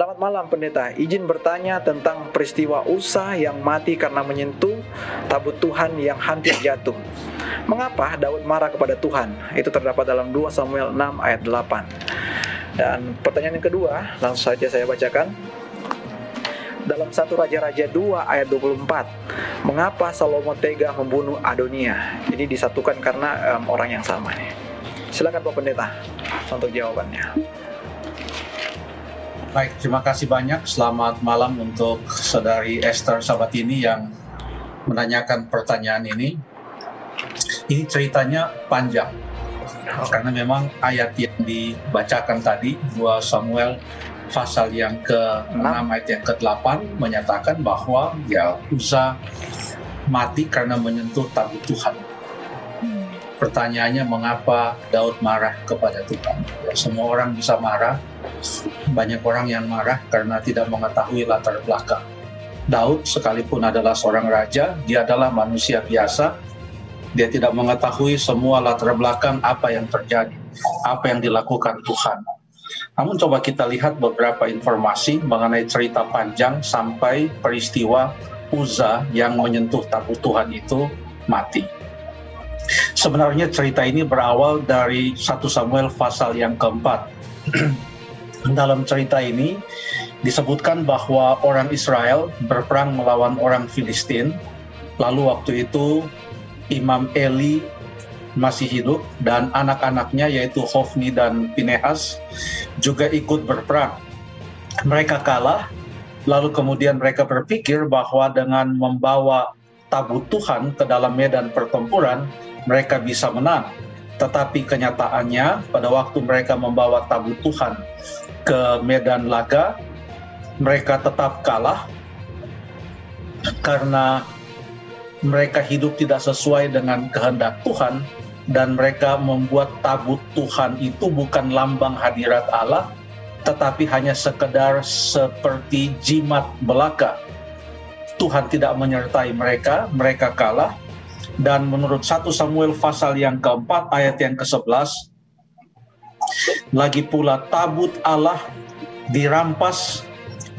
Selamat malam pendeta, izin bertanya tentang peristiwa Usa yang mati karena menyentuh tabut Tuhan yang hampir jatuh. Mengapa Daud marah kepada Tuhan? Itu terdapat dalam 2 Samuel 6 ayat 8. Dan pertanyaan yang kedua, langsung saja saya bacakan. Dalam satu Raja-Raja 2 ayat 24, mengapa Salomo tega membunuh Adonia? Ini disatukan karena um, orang yang sama nih. Silakan Pak Pendeta untuk jawabannya. Baik, terima kasih banyak. Selamat malam untuk saudari Esther Sabatini yang menanyakan pertanyaan ini. Ini ceritanya panjang, karena memang ayat yang dibacakan tadi, 2 Samuel pasal yang ke-6 ayat yang ke-8 menyatakan bahwa ya Uza mati karena menyentuh tabut Tuhan. Pertanyaannya mengapa Daud marah kepada Tuhan? Ya, semua orang bisa marah, banyak orang yang marah karena tidak mengetahui latar belakang. Daud sekalipun adalah seorang raja, dia adalah manusia biasa. Dia tidak mengetahui semua latar belakang apa yang terjadi, apa yang dilakukan Tuhan. Namun coba kita lihat beberapa informasi mengenai cerita panjang sampai peristiwa Uza yang menyentuh tabut Tuhan itu mati. Sebenarnya cerita ini berawal dari 1 Samuel pasal yang keempat. dalam cerita ini disebutkan bahwa orang Israel berperang melawan orang Filistin. Lalu waktu itu Imam Eli masih hidup dan anak-anaknya yaitu Hofni dan Pinehas juga ikut berperang. Mereka kalah, lalu kemudian mereka berpikir bahwa dengan membawa tabut Tuhan ke dalam medan pertempuran, mereka bisa menang. Tetapi kenyataannya pada waktu mereka membawa tabut Tuhan ke medan laga, mereka tetap kalah karena mereka hidup tidak sesuai dengan kehendak Tuhan dan mereka membuat tabut Tuhan itu bukan lambang hadirat Allah tetapi hanya sekedar seperti jimat belaka. Tuhan tidak menyertai mereka, mereka kalah. Dan menurut 1 Samuel pasal yang keempat ayat yang ke-11, lagi pula tabut Allah dirampas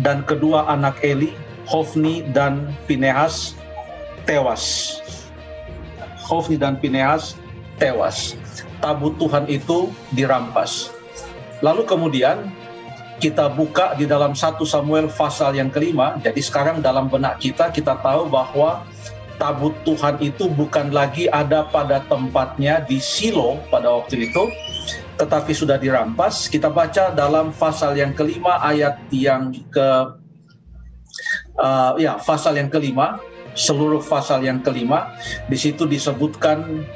dan kedua anak Eli, Hofni dan Pinehas tewas. Hofni dan Pinehas tewas. Tabut Tuhan itu dirampas. Lalu kemudian kita buka di dalam 1 Samuel pasal yang kelima. Jadi sekarang dalam benak kita kita tahu bahwa tabut Tuhan itu bukan lagi ada pada tempatnya di Silo pada waktu itu, tetapi sudah dirampas. Kita baca dalam pasal yang kelima ayat yang ke uh, ya pasal yang kelima seluruh pasal yang kelima di situ disebutkan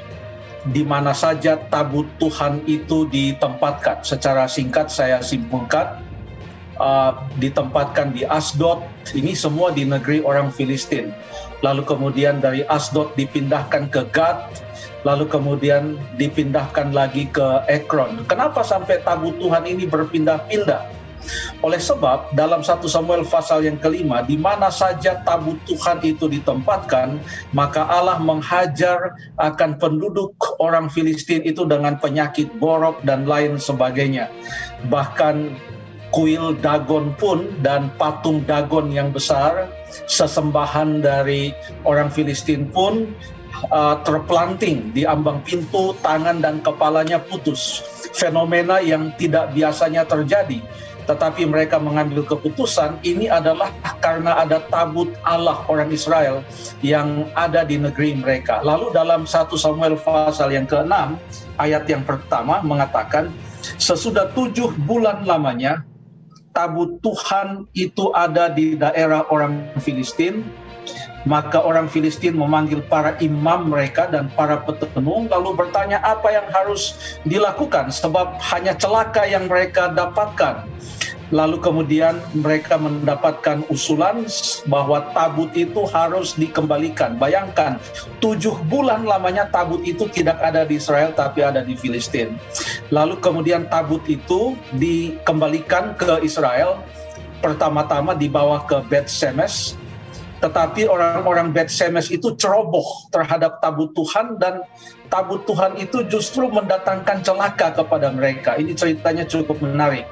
di mana saja tabut Tuhan itu ditempatkan. Secara singkat saya simpulkan uh, ditempatkan di Asdod. Ini semua di negeri orang Filistin. Lalu kemudian dari Asdod dipindahkan ke Gad, lalu kemudian dipindahkan lagi ke Ekron. Kenapa sampai tabut Tuhan ini berpindah-pindah? Oleh sebab dalam satu Samuel pasal yang kelima, di mana saja tabut Tuhan itu ditempatkan, maka Allah menghajar akan penduduk orang Filistin itu dengan penyakit borok dan lain sebagainya. Bahkan kuil Dagon pun dan patung Dagon yang besar, sesembahan dari orang Filistin pun uh, terplanting di ambang pintu, tangan dan kepalanya putus. Fenomena yang tidak biasanya terjadi. Tetapi mereka mengambil keputusan ini adalah karena ada tabut Allah orang Israel yang ada di negeri mereka. Lalu dalam 1 Samuel pasal yang ke-6 ayat yang pertama mengatakan sesudah tujuh bulan lamanya tabut Tuhan itu ada di daerah orang Filistin maka orang Filistin memanggil para imam mereka dan para petenung lalu bertanya apa yang harus dilakukan sebab hanya celaka yang mereka dapatkan. Lalu kemudian mereka mendapatkan usulan bahwa tabut itu harus dikembalikan. Bayangkan, tujuh bulan lamanya tabut itu tidak ada di Israel tapi ada di Filistin. Lalu kemudian tabut itu dikembalikan ke Israel. Pertama-tama dibawa ke Bet Semes, Tetapi orang-orang Bet Semes itu ceroboh terhadap tabut Tuhan dan tabut Tuhan itu justru mendatangkan celaka kepada mereka. Ini ceritanya cukup menarik.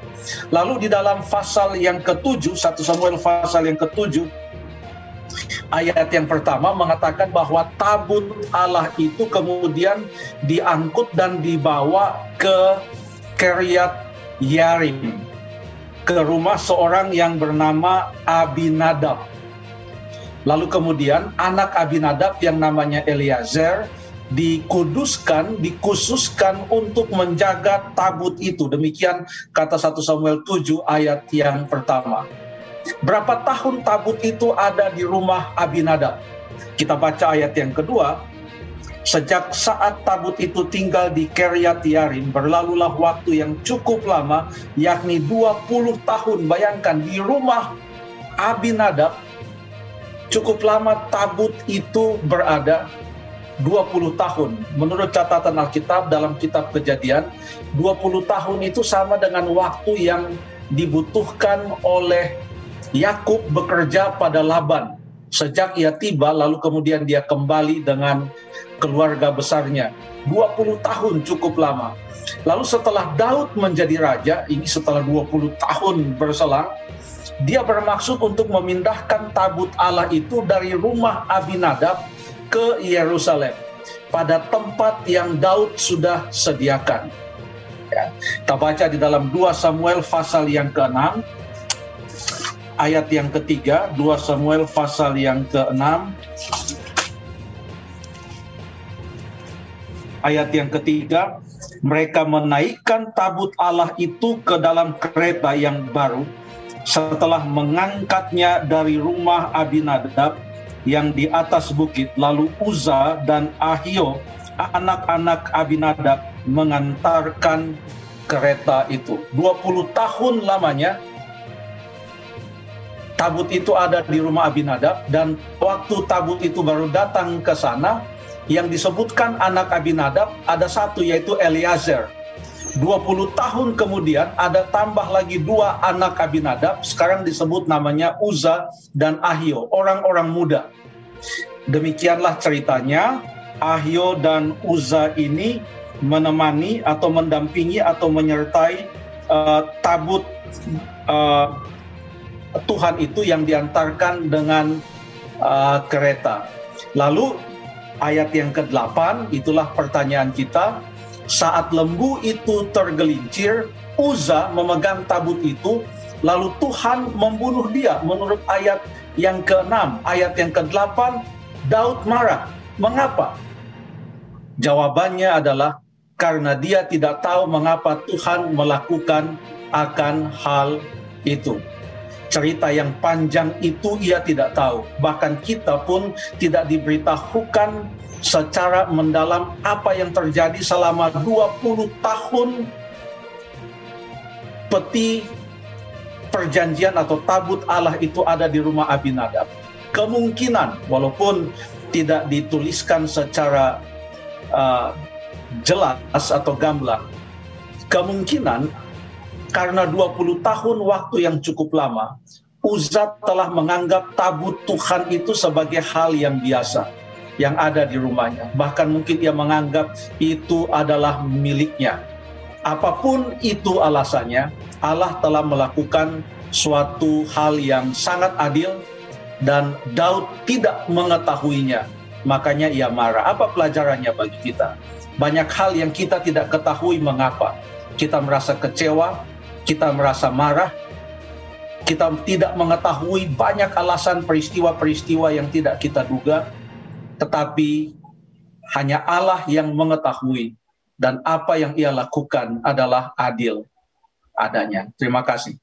Lalu di dalam pasal yang ketujuh, satu Samuel pasal yang ketujuh, ayat yang pertama mengatakan bahwa tabut Allah itu kemudian diangkut dan dibawa ke Kiryat Yarim ke rumah seorang yang bernama Abinadab. Lalu kemudian anak Abinadab yang namanya Eliezer dikuduskan, dikhususkan untuk menjaga tabut itu. Demikian kata 1 Samuel 7 ayat yang pertama. Berapa tahun tabut itu ada di rumah Abinadab? Kita baca ayat yang kedua, Sejak saat tabut itu tinggal di Kiryat Yarim, berlalulah waktu yang cukup lama, yakni 20 tahun. Bayangkan, di rumah Abinadab, cukup lama tabut itu berada 20 tahun. Menurut catatan Alkitab dalam kitab kejadian, 20 tahun itu sama dengan waktu yang dibutuhkan oleh Yakub bekerja pada Laban. Sejak ia tiba, lalu kemudian dia kembali dengan keluarga besarnya. 20 tahun cukup lama. Lalu setelah Daud menjadi raja, ini setelah 20 tahun berselang, dia bermaksud untuk memindahkan tabut Allah itu dari rumah Abinadab ke Yerusalem pada tempat yang Daud sudah sediakan. Ya. Kita baca di dalam 2 Samuel pasal yang ke-6 ayat yang ketiga 2 Samuel pasal yang ke-6 ayat yang ketiga, mereka menaikkan tabut Allah itu ke dalam kereta yang baru setelah mengangkatnya dari rumah Abinadab yang di atas bukit. Lalu Uza dan Ahio, anak-anak Abinadab, mengantarkan kereta itu. 20 tahun lamanya tabut itu ada di rumah Abinadab dan waktu tabut itu baru datang ke sana yang disebutkan anak Abinadab ada satu yaitu Eliezer. 20 tahun kemudian ada tambah lagi dua anak Abinadab, sekarang disebut namanya Uza dan Ahio, orang-orang muda. Demikianlah ceritanya, Ahio dan Uza ini menemani atau mendampingi atau menyertai uh, tabut uh, Tuhan itu yang diantarkan dengan uh, kereta. Lalu ayat yang ke-8 itulah pertanyaan kita. Saat lembu itu tergelincir, Uza memegang tabut itu, lalu Tuhan membunuh dia. Menurut ayat yang ke-6, ayat yang ke-8, Daud marah. Mengapa? Jawabannya adalah karena dia tidak tahu mengapa Tuhan melakukan akan hal itu cerita yang panjang itu ia tidak tahu. Bahkan kita pun tidak diberitahukan secara mendalam apa yang terjadi selama 20 tahun peti perjanjian atau tabut Allah itu ada di rumah Abinadab. Kemungkinan walaupun tidak dituliskan secara uh, jelas atau gamblang, kemungkinan karena 20 tahun waktu yang cukup lama, Uzat telah menganggap tabut Tuhan itu sebagai hal yang biasa yang ada di rumahnya. Bahkan mungkin ia menganggap itu adalah miliknya. Apa pun itu alasannya, Allah telah melakukan suatu hal yang sangat adil dan Daud tidak mengetahuinya. Makanya ia marah. Apa pelajarannya bagi kita? Banyak hal yang kita tidak ketahui mengapa. Kita merasa kecewa, kita merasa marah, kita tidak mengetahui banyak alasan peristiwa-peristiwa yang tidak kita duga, tetapi hanya Allah yang mengetahui dan apa yang ia lakukan adalah adil adanya. Terima kasih.